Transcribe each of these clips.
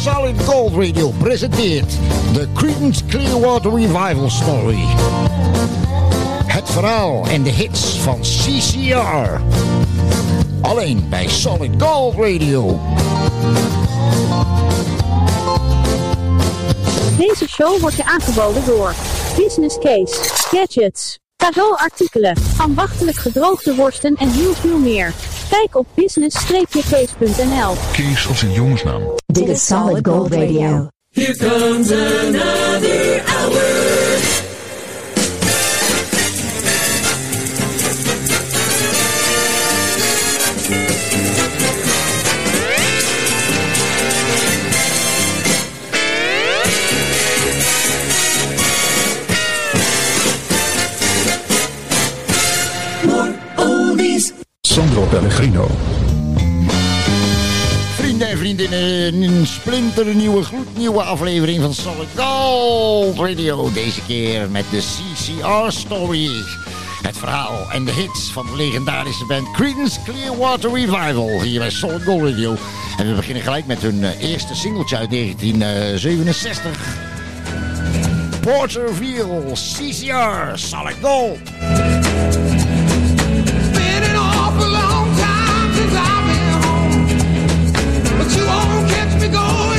Solid Gold Radio presenteert de Creedence Clearwater Revival Story. Het verhaal en de hits van CCR. Alleen bij Solid Gold Radio. Deze show wordt je aangeboden door Business Case, Gadgets, cadeauartikelen, ambachtelijk gedroogde worsten en heel veel meer. Kijk op business-case.nl. Kees als een jongensnaam. Dit is Solid Gold Radio. Here comes another hour. Sandro Pellegrino. Vrienden en vriendinnen, een splinternieuwe, gloednieuwe aflevering van Solid Gold Radio. Deze keer met de CCR Story. Het verhaal en de hits van de legendarische band Creedence Clearwater Revival. Hier bij Solid Gold Radio. En we beginnen gelijk met hun eh, eerste singeltje uit 1967. Porterville, CCR, Solid Gold. We go.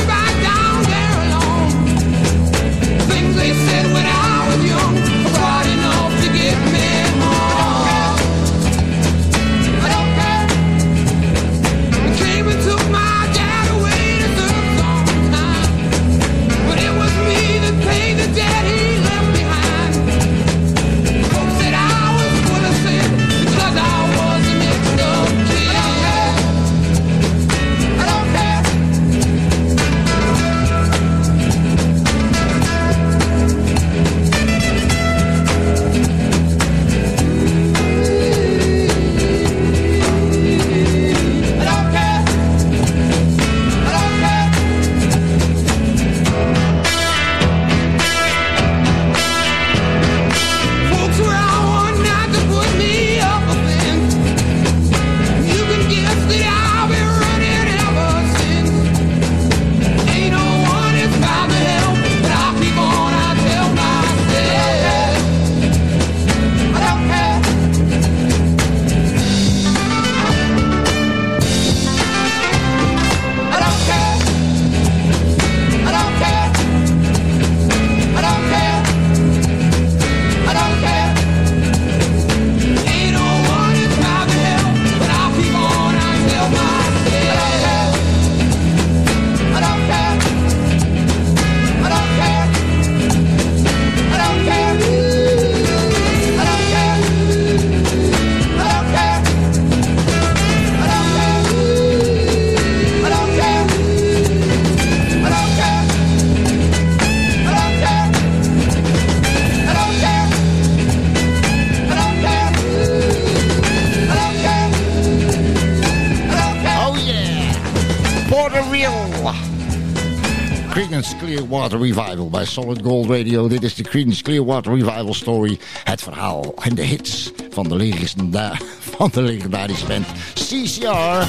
Clearwater Revival bij Solid Gold Radio. Dit is de Creedence Clearwater Revival Story. Het verhaal en de hits van de, van de legendarische band CCR.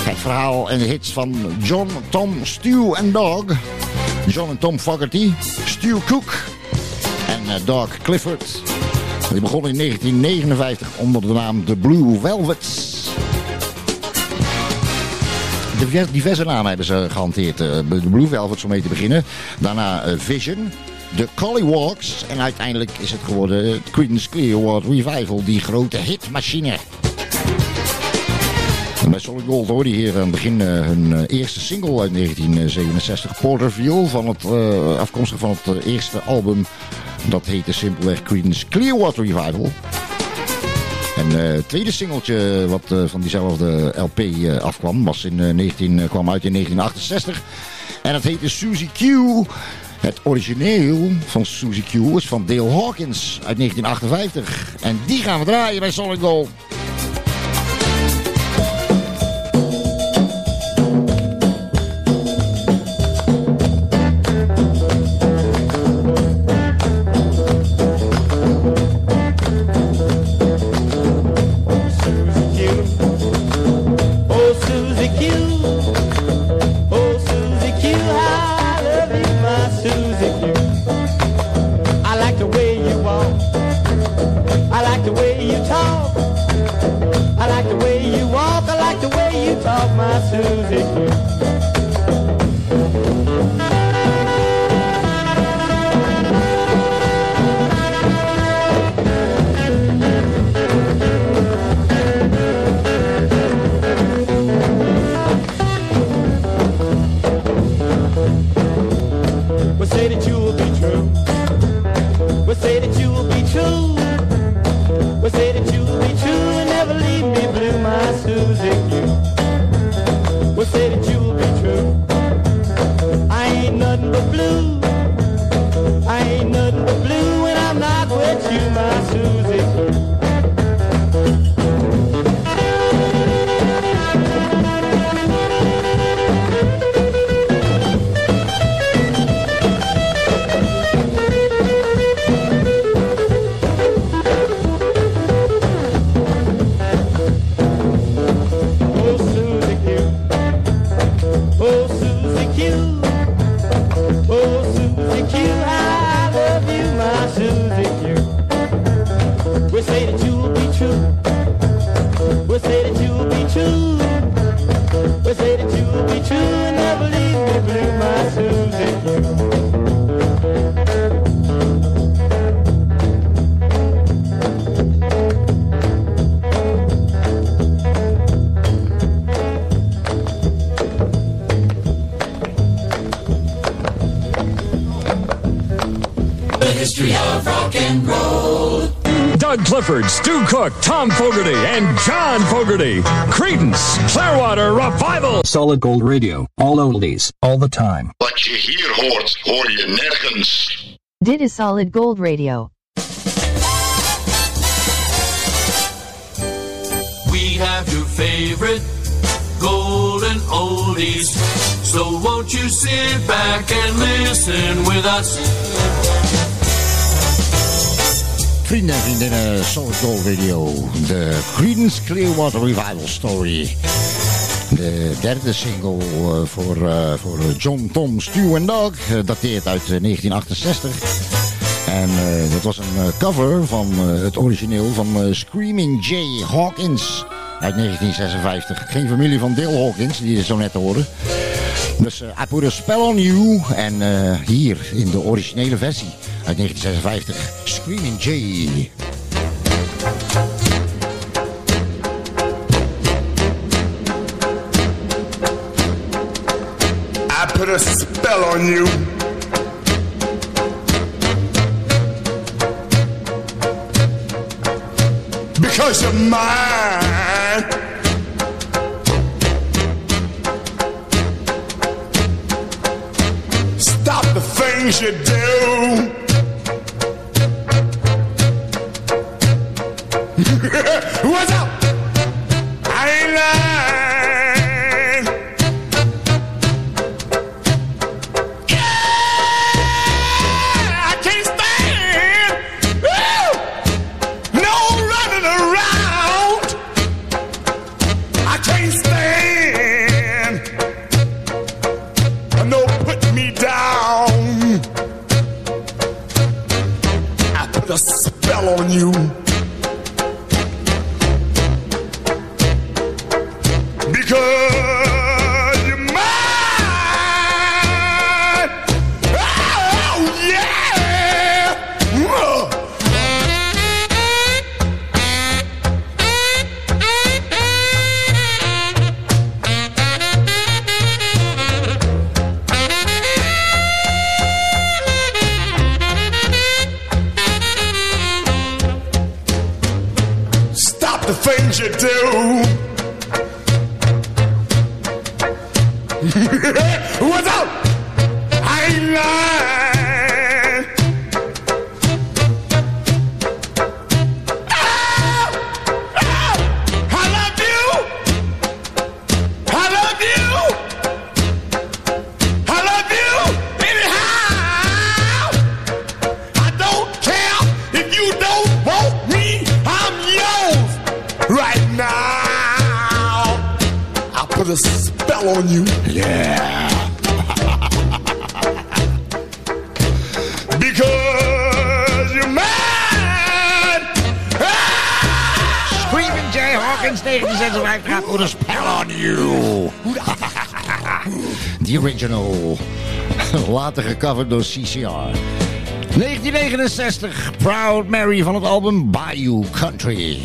Het verhaal en de hits van John, Tom, Stu en Dog. John en Tom Fogerty, Stu Cook en eh, Dog Clifford. Die begon in 1959 onder de naam The Blue Velvets. Diverse, diverse namen hebben ze gehanteerd. eh, De Blue Velvets om mee te beginnen. Daarna eh, Vision. De Collywalks. En uiteindelijk is het geworden het Creedence Clearwater Revival. Die grote hitmachine. En bij Gold hoorde je hier aan het begin eh, hun eh, eerste single uit 1967. Porterville. Van het, afkomstig van het eerste album. Dat heette simpelweg Creedence Clearwater Revival. En het tweede singeltje wat van diezelfde LP afkwam, was in, eh, 19, eh, kwam uit in 1968. En dat heette Suzy Q. Het origineel van Suzy Q is van Dale Hawkins uit 1958. En die gaan we draaien bij Solid Gold. Clifford, Stu Cook, Tom Fogerty, and John Fogerty. Credence, Clearwater Revival. Solid Gold Radio. All oldies, all the time. Wat je hier hoort, hoor je nergens. Dit is Solid Gold Radio. We have your favorite golden oldies. So won't you sit back and listen with us? Vrienden en vriendinnen, Solid Gold Radio. De Creedence Clearwater Revival Story. De derde single eh, voor, eh, voor John, Tom, Stu en Doug. eh, dateert uit eh, 1968. En dat was een cover van het origineel van Screaming Jay Hawkins uit 1956. Geen familie van Dale Hawkins, die je zo net hoorde. Dus eh, I Put a Spell on You. En eh, hier in de originele versie uit 1956. Screaming Jay. I put a spell on you. Because you're mine. Things you do. Hawkins 1956. I put a spell on you. The original. Later gecoverd door CCR. 1969. Proud Mary van het album Bayou Country.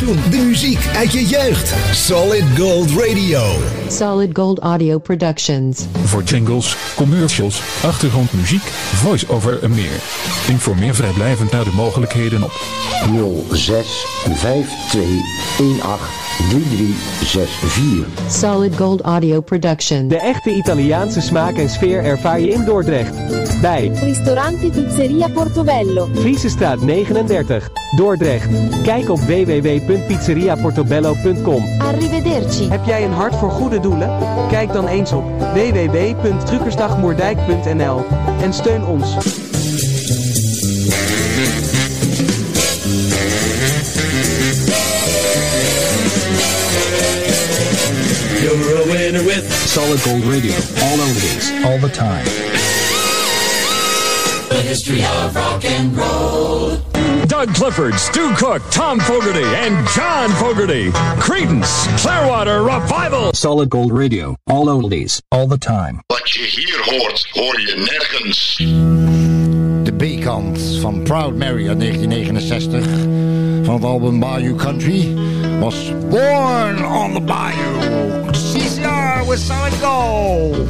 Toen. De muziek uit je jeugd. Solid Gold Radio. Solid Gold Audio Productions. Voor jingles, commercials, achtergrondmuziek, voice-over en meer. Informeer vrijblijvend naar de mogelijkheden op 06 52 18 3364. Solid Gold Audio Productions. De echte Italiaanse smaak en sfeer ervaar je in Dordrecht. Bij Ristorante Pizzeria Portobello. Friesestraat 39, Dordrecht. Kijk op www.pizzeriaportobello.com. Arrivederci. Heb jij een hart voor goede doelen? Kijk dan eens op www.truckersdagmoerdijk.nl en steun ons. You're a winner with Solid Gold Radio. All oldies, all the time. The history of rock and roll. Doug Clifford, Stu Cook, Tom Fogerty, and John Fogerty. Credence, Clearwater Revival. Solid Gold Radio. All oldies, all the time. Wat je hier hoort, hoor je nergens. De B-kant van Proud Mary uit 1969 van het album Bayou Country was Born on the Bayou. CCR uh, with Solid Gold.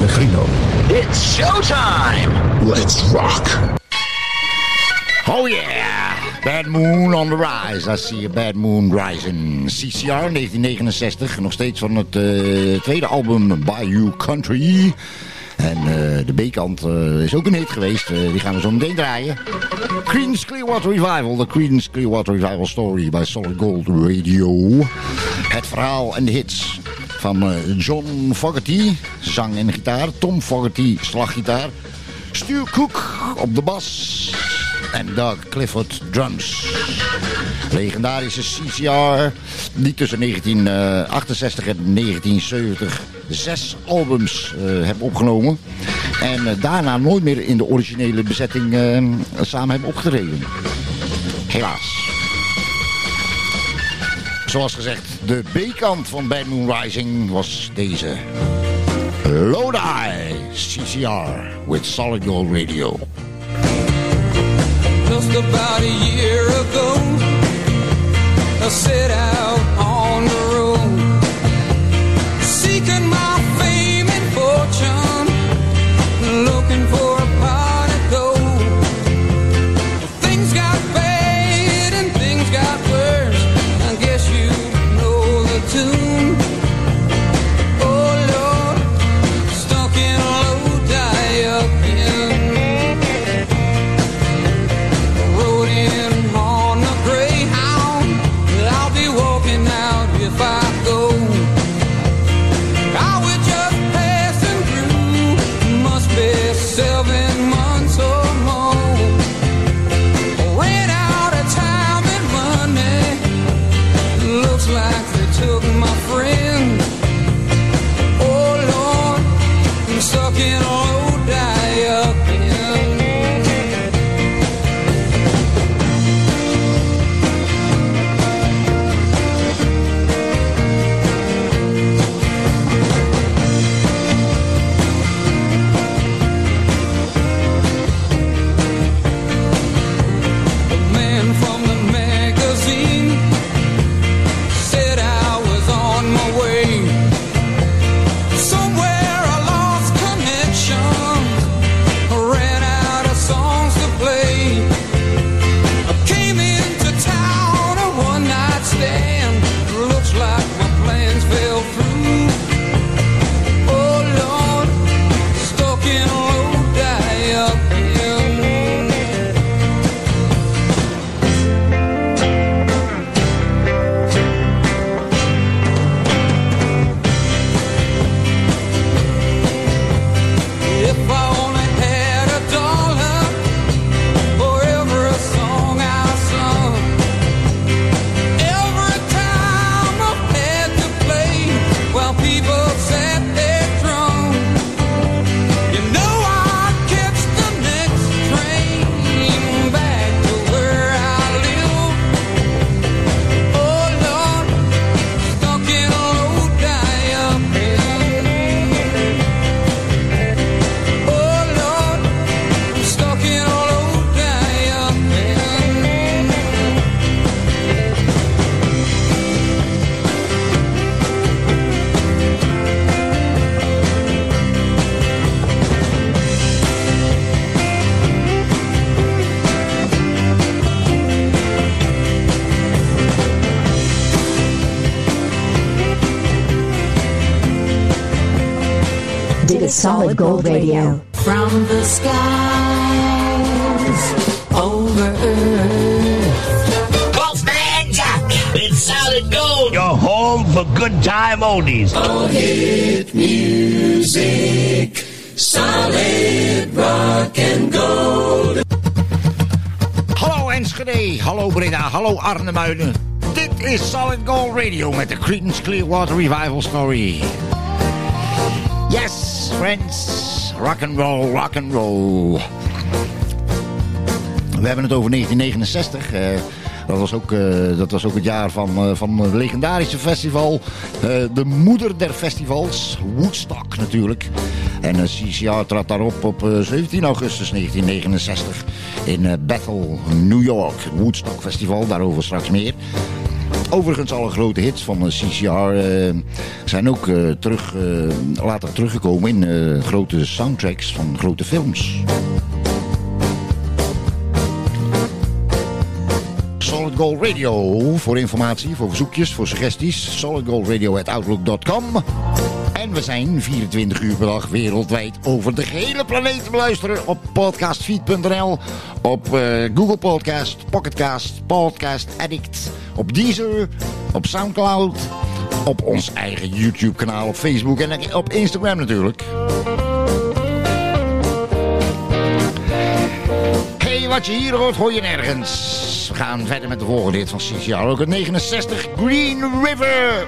Pellegrino. It's showtime! Let's rock! Oh yeah! Bad Moon on the Rise. I see a Bad Moon Rising. CCR 1969. Nog steeds van het eh, tweede album Bayou Country. En eh, de B-kant eh, is ook een hit geweest. Die gaan we zo meteen draaien. Creedence Clearwater Revival. De Creedence Clearwater Revival Story bij Solid Gold Radio. Het verhaal en de hits van eh, John Fogerty, zang en gitaar. Tom Fogerty, slaggitaar. Stu Cook op de bas. En Doug Clifford drums. Legendarische CCR, die tussen 1968 en 1970 zes albums eh, hebben opgenomen. En eh, daarna nooit meer in de originele bezetting eh, samen hebben opgetreden. Helaas. Zoals gezegd, de B-kant van Bad Moon Rising was deze. Lodi CCR with Solid Gold Radio. Just year out like they took my friend. Dit is Solid Gold Radio. From the skies over earth. Wolfman Jack with solid gold. Your home for good time oldies. All hit music, solid rock and gold. Hallo Enschede, hallo Breda, hallo Arnhemuiden. Dit is Solid Gold Radio met de Creedence Clearwater Revival Story. Yes, friends, rock and roll, rock and roll. We hebben het over 1969. eh, dat, was ook, eh, dat was ook het jaar van, eh, van het legendarische festival. de moeder der festivals, Woodstock natuurlijk. En CCR trad daarop op eh, 17 augustus 1969 in Bethel, New York. Woodstock Festival, daarover straks meer. Overigens, alle grote hits van eh, CCR eh, zijn ook eh, terug, eh, later teruggekomen in eh, grote soundtracks van grote films. Solid Gold Radio voor informatie, voor verzoekjes, voor suggesties. solidgoldradio.outlook.com En we zijn 24 uur per dag wereldwijd over de gehele planeet te beluisteren op podcastfeed.nl, op eh, Google Podcast, Pocketcast, Podcast Addict, op Deezer, op Soundcloud, op ons eigen YouTube kanaal, op Facebook en op Instagram natuurlijk. Hey, wat je hier hoort, hoor je nergens. We gaan verder met de volgende hit van CCR. Ook het 69 Green River.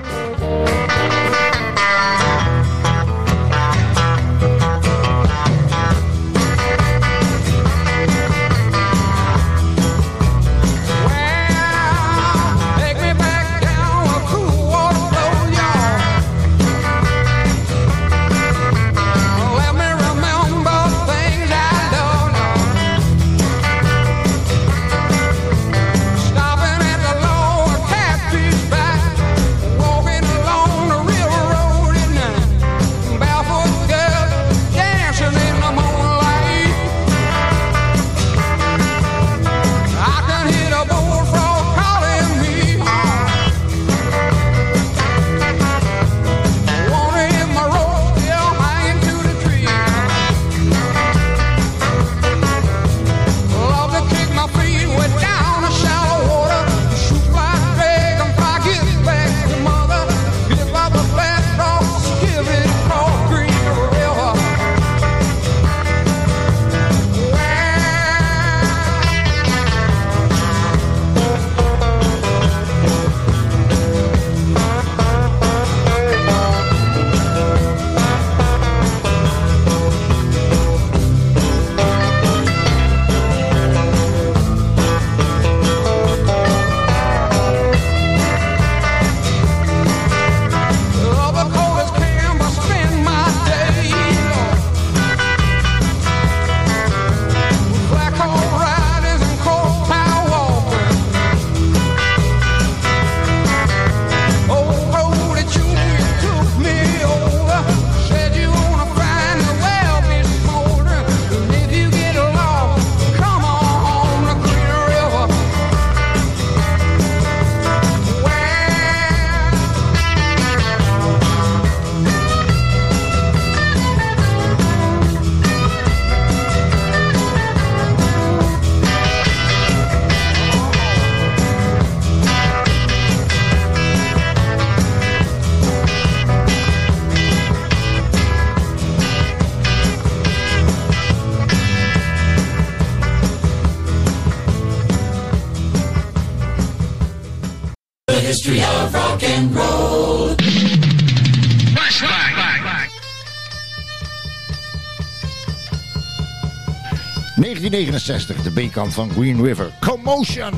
And roll. Flashback. 1969, de B-kant van Green River. Commotion!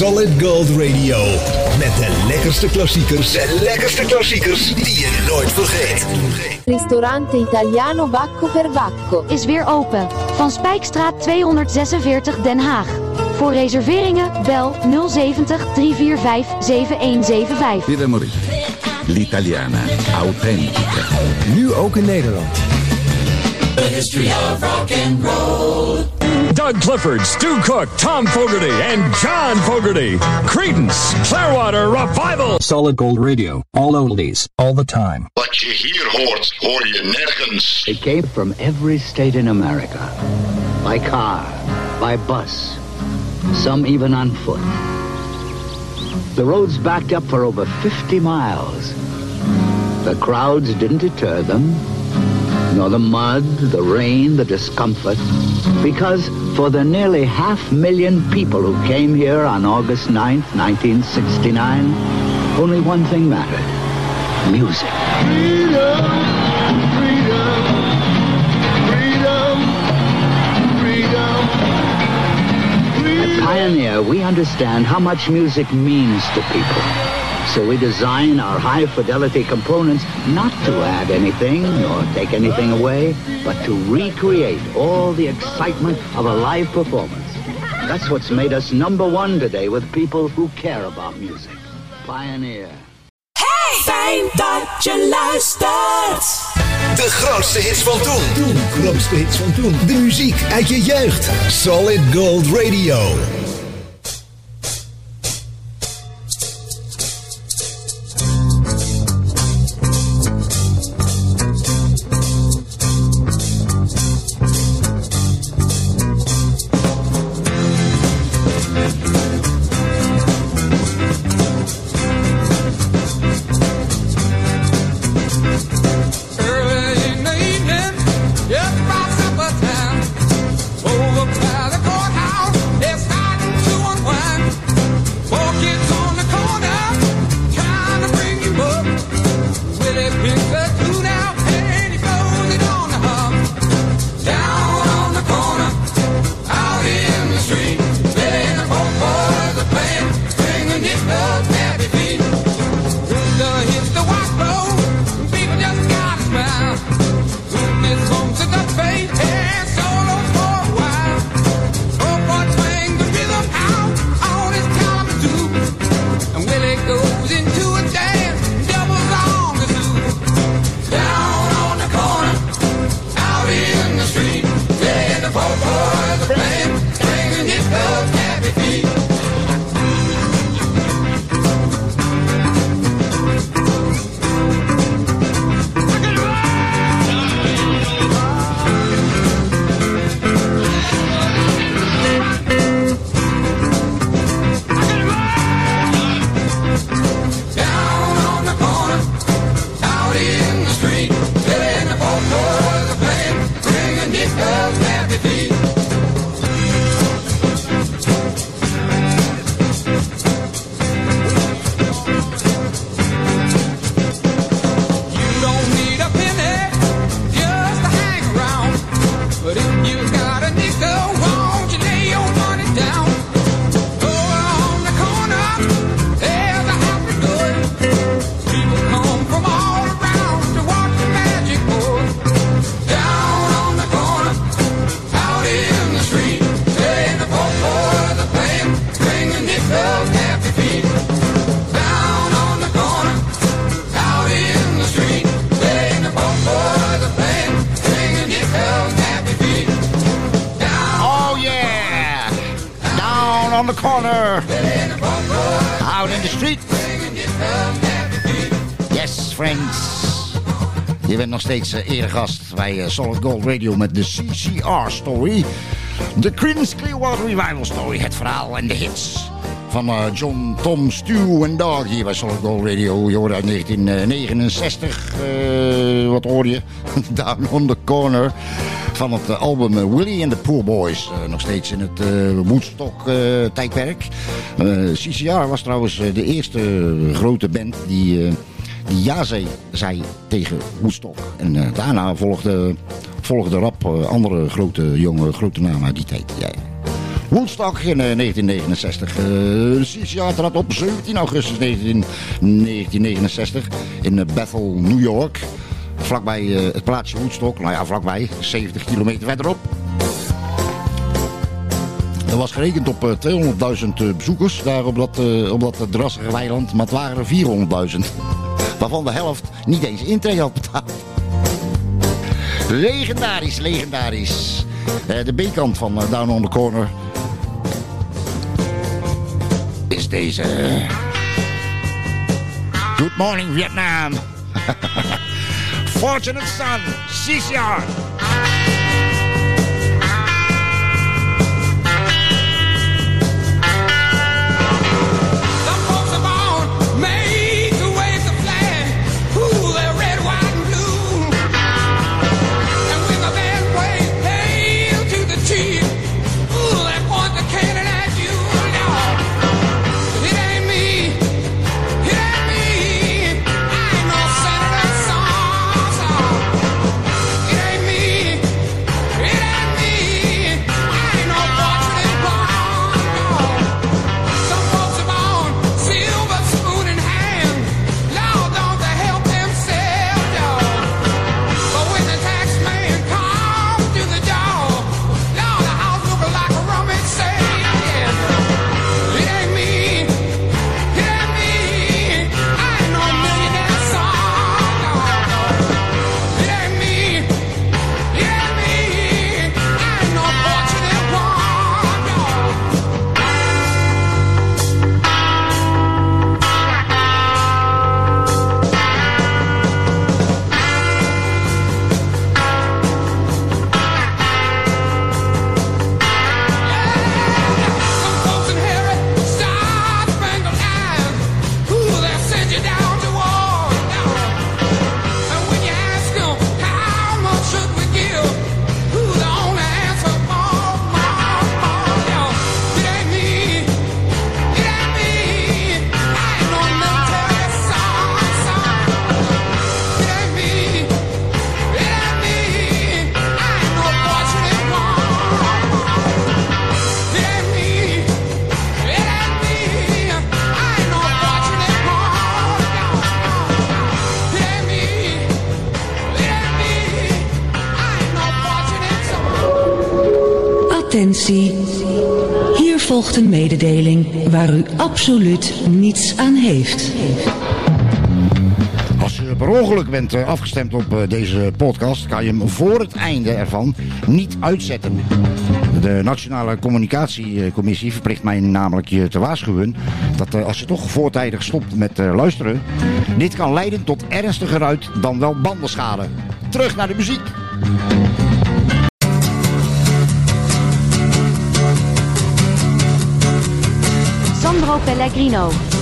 Solid Gold Radio. Met de lekkerste klassiekers. De lekkerste klassiekers die je nooit vergeet. Ristorante Italiano Bacco per Bacco. Is weer open. Van Spijkstraat 246 Den Haag. Voor reserveringen bel 070 345 7175. Villa Morì. L'italiana. Authentica. Nu ook in Nederland. The history of rock and roll. Doug Clifford, Stu Cook, Tom Fogerty, and John Fogerty. Credence, Clearwater Revival. Solid Gold Radio. All oldies, all the time. Wat you hear, hoort, hoor je nergens. They came from every state in America. By car, by bus, some even on foot. The roads backed up for over 50 miles. The crowds didn't deter them, nor the mud, the rain, the discomfort, because for the nearly half million people who came here on August 9th, 1969, only one thing mattered music. Freedom, freedom, freedom, At Pioneer, we understand how much music means to people. So we design our high fidelity components not to add anything nor take anything away, but to recreate all the excitement of a live performance. That's what's made us number one today with people who care about music. Pioneer. Hey! Fijn dat je luistert. De grootste hits van toen. Toen. Grootste hits van toen. De muziek uit je jeugd. Solid Gold Radio. Steeds eh, eregast bij eh, Solid Gold Radio met de CCR Story. De Creedence Clearwater Revival Story. Het verhaal en de hits van eh, John, Tom, Stu en Dog hier bij Solid Gold Radio. Je hoorde uit 1969. eh, wat hoor je? Down on the Corner. Van het album Willie and the Poor Boys. Nog steeds in het eh Woodstock-tijdperk. CCR was trouwens de eerste grote band die, die ja zei, zei tegen Woodstock. En eh, daarna volgde, volgde rap eh, andere grote, jonge, grote namen uit die tijd. Woodstock in eh, 1969. Uh, Sisia trad op 17 augustus 19, 1969 in eh, Bethel, New York. Vlakbij het plaatsje Woodstock. Nou ja, vlakbij. 70 kilometer verderop. Er was gerekend op eh, 200.000 eh, bezoekers daar op dat, eh, op dat drassige weiland. Maar het waren er 400.000. Waarvan de helft niet eens intree had betaald. Legendarisch, legendarisch. Eh, de B-kant van eh, Down on the Corner is deze. Good morning Vietnam. Fortunate son, CCR. Hier volgt een mededeling waar u absoluut niets aan heeft. Als je per ongeluk bent eh, afgestemd op eh, deze podcast, kan je hem voor het einde ervan niet uitzetten. De Nationale Communicatiecommissie verplicht mij namelijk je te waarschuwen dat eh, als je toch voortijdig stopt met luisteren, dit kan leiden tot ernstiger uit dan wel bandenschade. Terug naar de muziek. Sandro Pellegrino.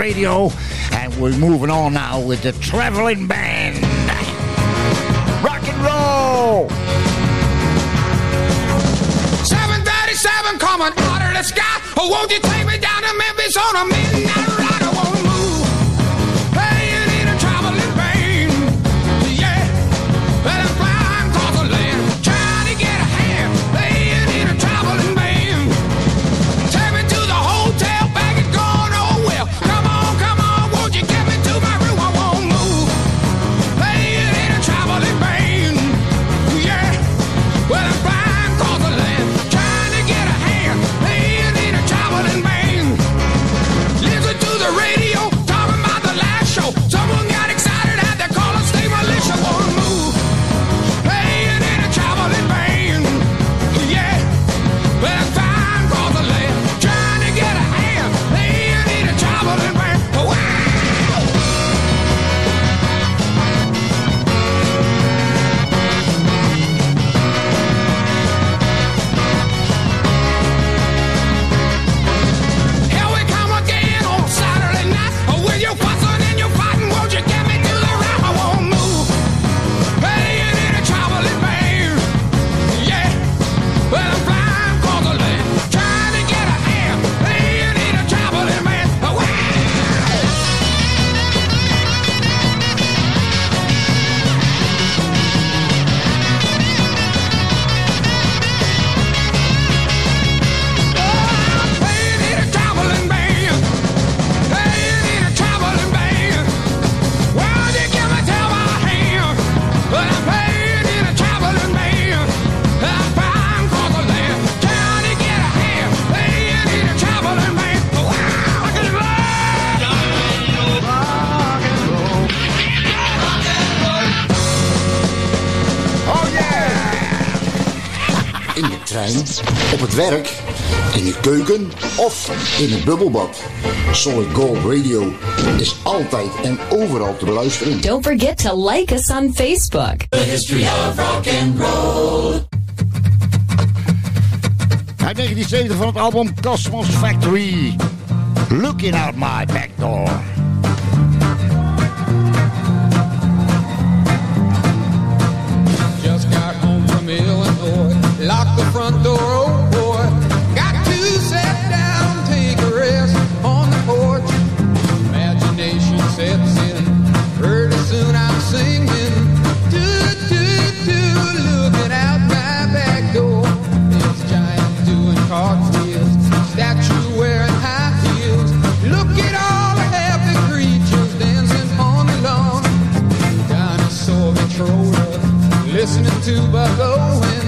radio, and we're moving on now with the traveling band. Rock and roll! 737 coming out of the sky. Oh, won't you take me down to Memphis on a midnight? op het werk, in de keuken of in het bubbelbad. Solid Gold Radio is altijd en overal te beluisteren. Don't forget to like us on Facebook. The history of rock and roll. Uit 1970 van het album Cosmos Factory. Looking out my back door. Lock the front door, oh boy. Got to sit down, take a rest on the porch. Imagination sets in. Pretty soon I'm singing. Do, do, do, looking out my back door. This giant doing cartwheels. Statue wearing high heels. Look at all the happy creatures dancing on the lawn. Dinosaur controller. Uh, listening to Buck Owens.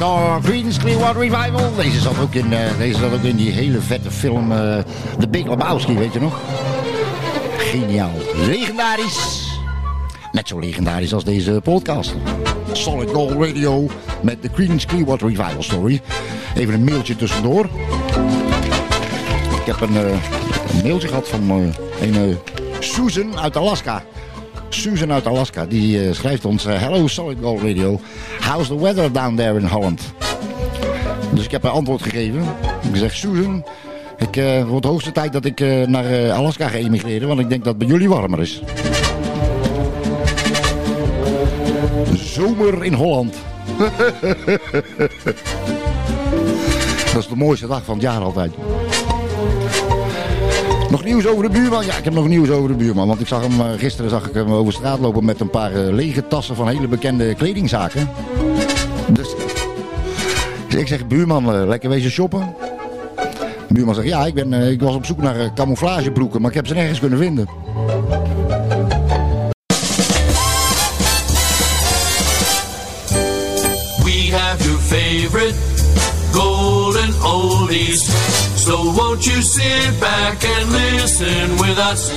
door Creedence Clearwater Revival. Deze zat ook in, eh, deze zat ook in die hele vette film eh, The Big Lebowski, weet je nog? Geniaal. Legendarisch. Net zo legendarisch als deze podcast. Solid Gold Radio met de Creedence Clearwater Revival Story. Even een mailtje tussendoor. Ik heb een, eh, mailtje gehad van een Susan uit Alaska. Susan uit Alaska, die eh, schrijft ons... eh, Hello Solid Gold Radio. How's the weather down there in Holland? Dus ik heb een antwoord gegeven. Ik zeg, Susan, ik, eh, het wordt de hoogste tijd dat ik naar Alaska ga emigreren. Want ik denk dat het bij jullie warmer is. Zomer in Holland. dat is de mooiste dag van het jaar altijd. Nog nieuws over de buurman? Ja, ik heb nog nieuws over de buurman. Want ik zag hem, eh, gisteren zag ik hem over straat lopen met een paar eh, lege tassen van hele bekende kledingzaken. Dus, dus ik zeg, buurman, eh, lekker wezen shoppen. De buurman zegt, ja, ik, ben, ik was op zoek naar camouflagebroeken, maar ik heb ze nergens kunnen vinden. We have your favorite golden oldies. So won't you sit back and listen with us?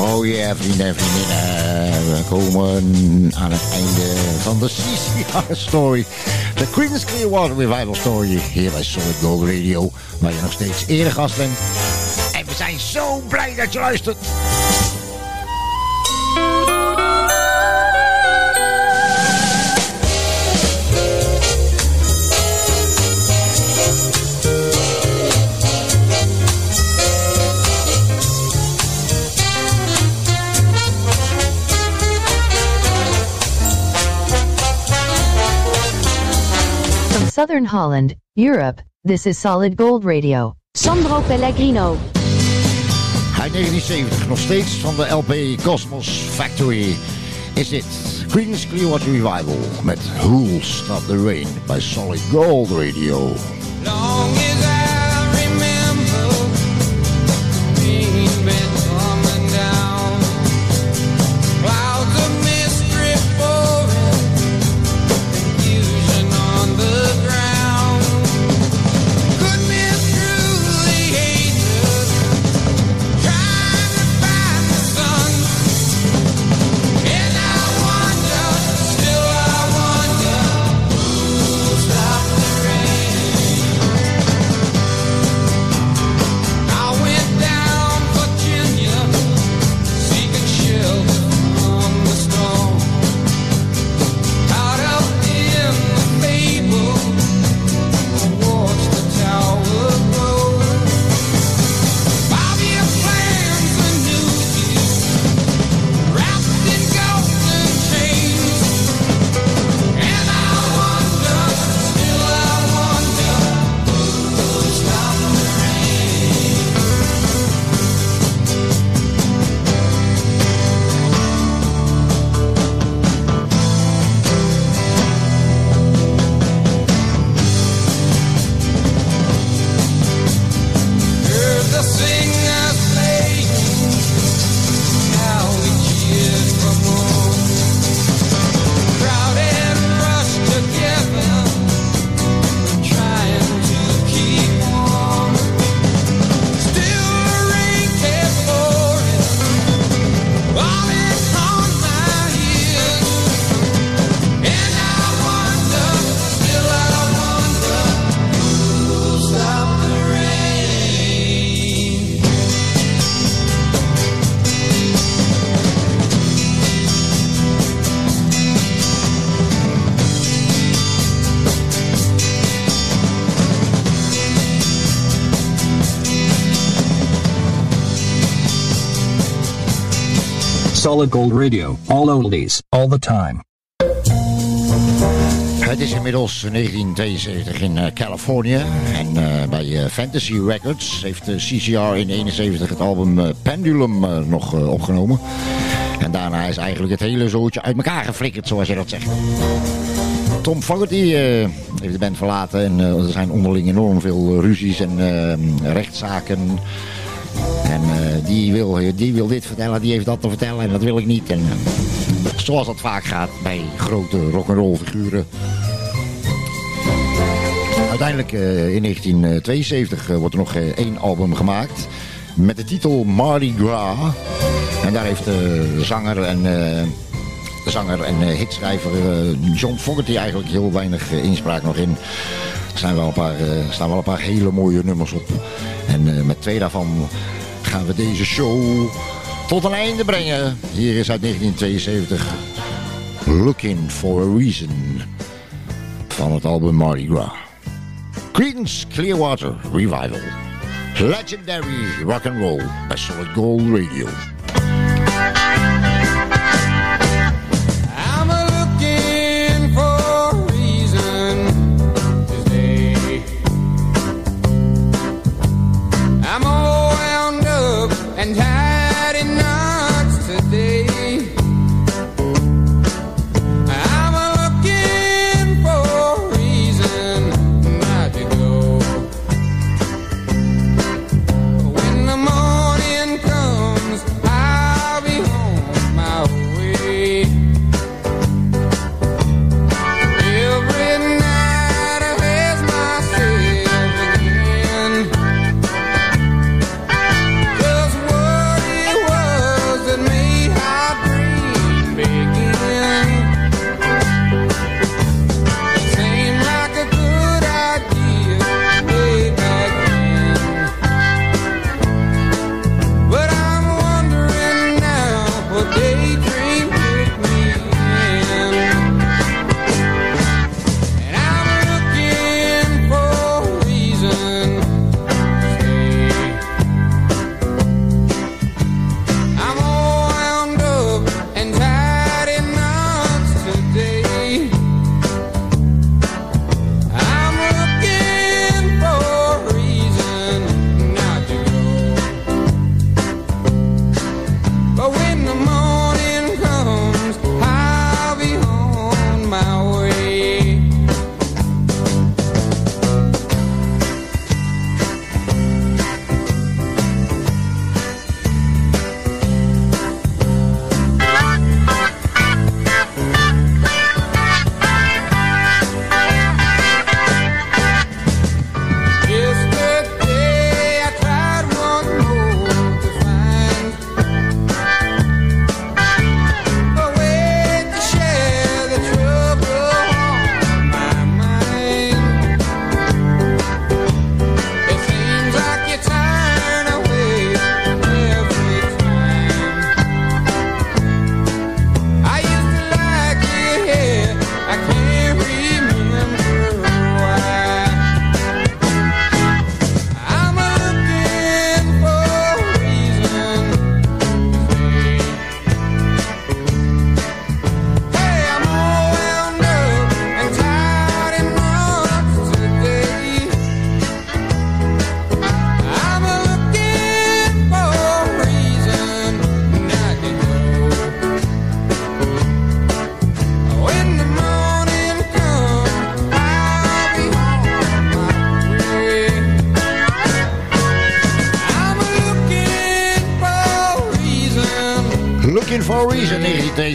Oh ja, vrienden en vriendinnen. We komen aan het einde van de CCR Story. De Creedence Clearwater Revival Story. Hier bij Solid Gold Radio. Waar je nog steeds eregast bent. En we zijn zo blij dat je luistert. Southern Holland, Europe, this is Solid Gold Radio. Sandro Pellegrino. Uit 1970, nog steeds van de LP Cosmos Factory, is dit Creedence Clearwater Revival met Who'll Stop the Rain bij Solid Gold Radio. Long as Solid Gold Radio. All oldies, all the time. Het is inmiddels 1972 in eh, Californië. En eh, bij eh, Fantasy Records heeft de CCR in 71 het album Pendulum nog opgenomen. En daarna is eigenlijk het hele zootje uit elkaar geflikkerd, zoals je dat zegt. Tom Fogerty heeft de band verlaten en er zijn onderling enorm veel ruzies en rechtszaken. En eh, die, wil, die wil dit vertellen, die heeft dat te vertellen en dat wil ik niet. En, eh, zoals dat vaak gaat bij grote rock'n'roll figuren. uiteindelijk eh, in 1972 eh, wordt er nog één album gemaakt. Met de titel Mardi Gras. En daar heeft de zanger en, zanger en hitschrijver John Fogerty eigenlijk heel weinig inspraak nog in. Er zijn wel een paar, eh, staan wel een paar hele mooie nummers op. En eh, met twee daarvan gaan we deze show tot een einde brengen. Hier is uit 1972 Looking for a Reason van het album Mardi Gras. Creedence Clearwater Revival. Legendary rock and roll bij Solid Gold Radio.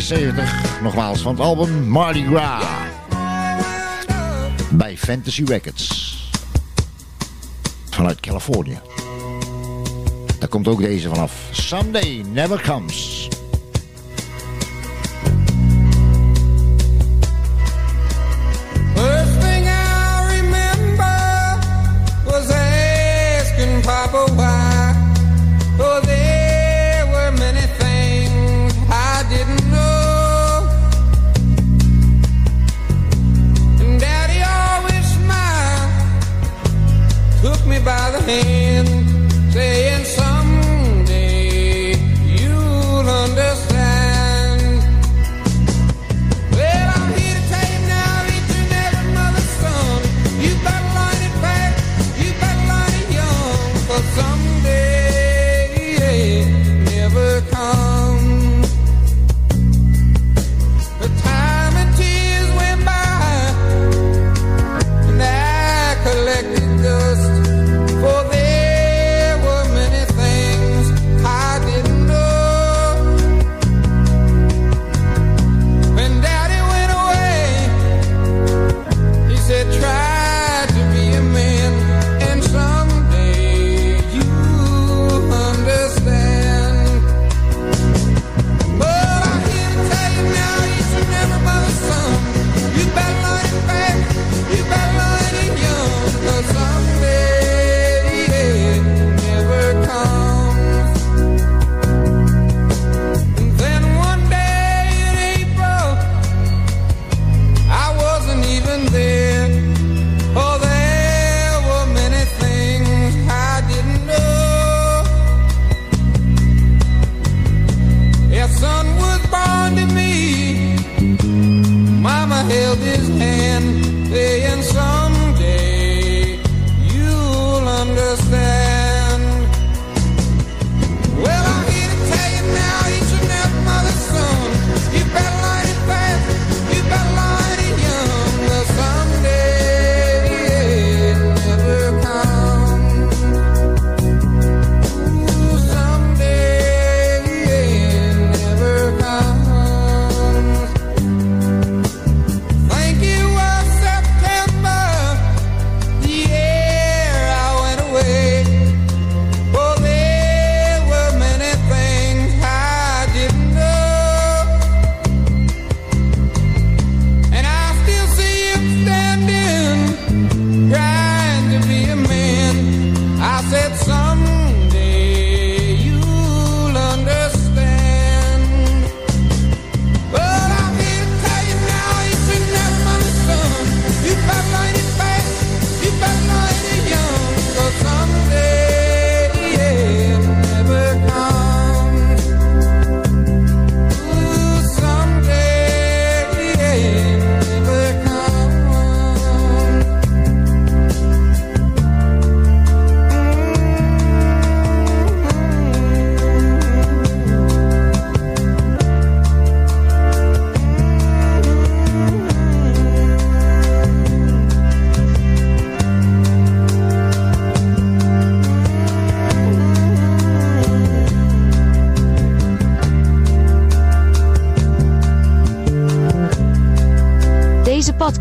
1972. Nogmaals van het album Mardi Gras. Bij Fantasy Records. Vanuit Californië. Daar komt ook deze vanaf. Someday Never Comes.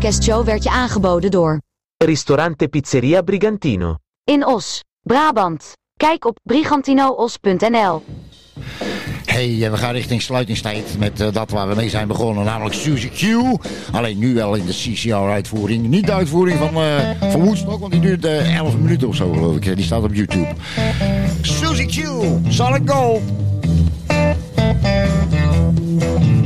Deze podcastshow werd je aangeboden door Ristorante Pizzeria Brigantino. In Os, Brabant. Kijk op brigantinoos.nl. Hey, eh, we gaan richting sluitingstijd met eh, dat waar we mee zijn begonnen, namelijk Suzy Q. Alleen nu wel in de CCR-uitvoering. Niet de uitvoering van, eh van Woodstock, want die duurt eh 11 minuten of zo, geloof ik. Die staat op YouTube. Suzy Q, Solid Gold. Away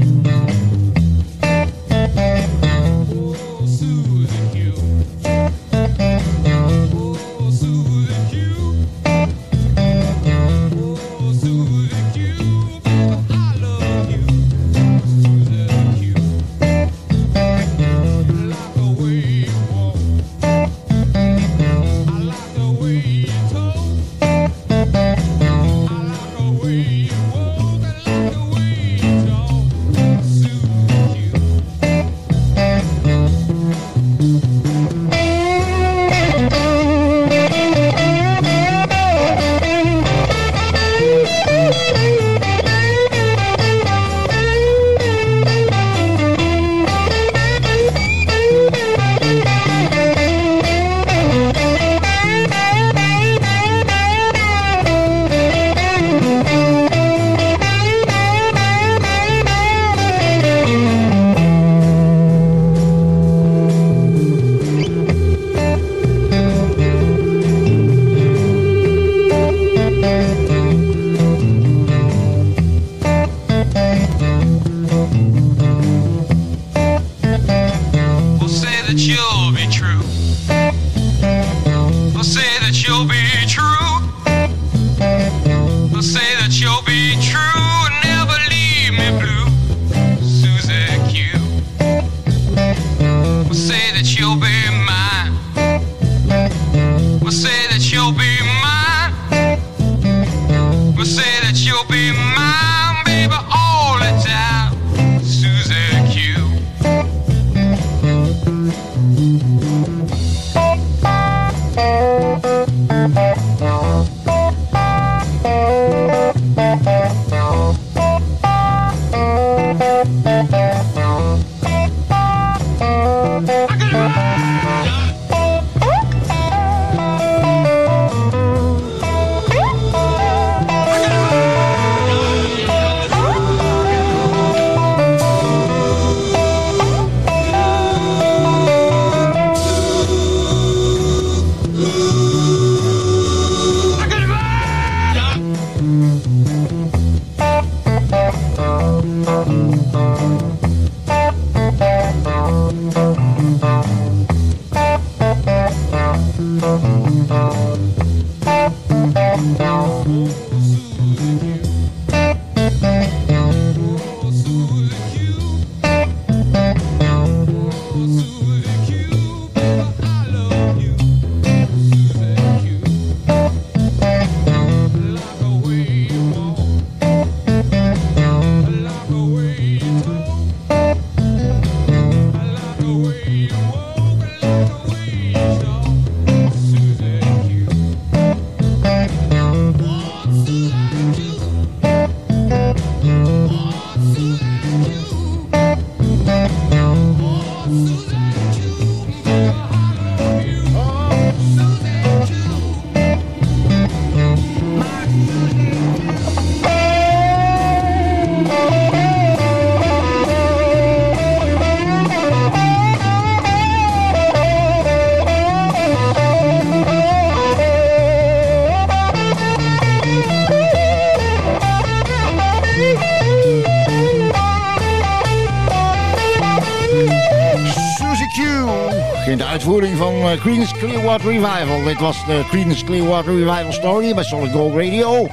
Creedence Clearwater Revival. Dit was de Creedence Clearwater Revival Story bij Solid Gold Radio.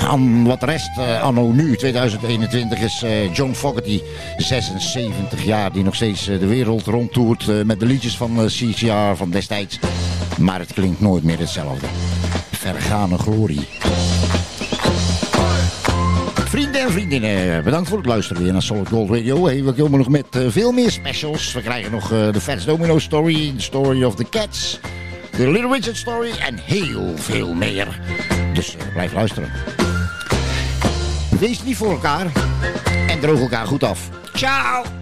Aan wat rest, uh, anno nu, 2021, is uh, John Fogerty, 76 jaar, die nog steeds uh, de wereld rondtoert met de liedjes van CCR van destijds. Maar het klinkt nooit meer hetzelfde. Vergane glorie. Vrienden en vriendinnen, bedankt voor het luisteren weer naar Solid Gold Radio. Hey, we komen nog met uh, veel meer specials. We krijgen nog uh, de Fats Domino Story, The Story of the Cats, de Little Richard Story en heel veel meer. Dus uh, blijf luisteren. Wees niet voor elkaar en droog elkaar goed af. Ciao!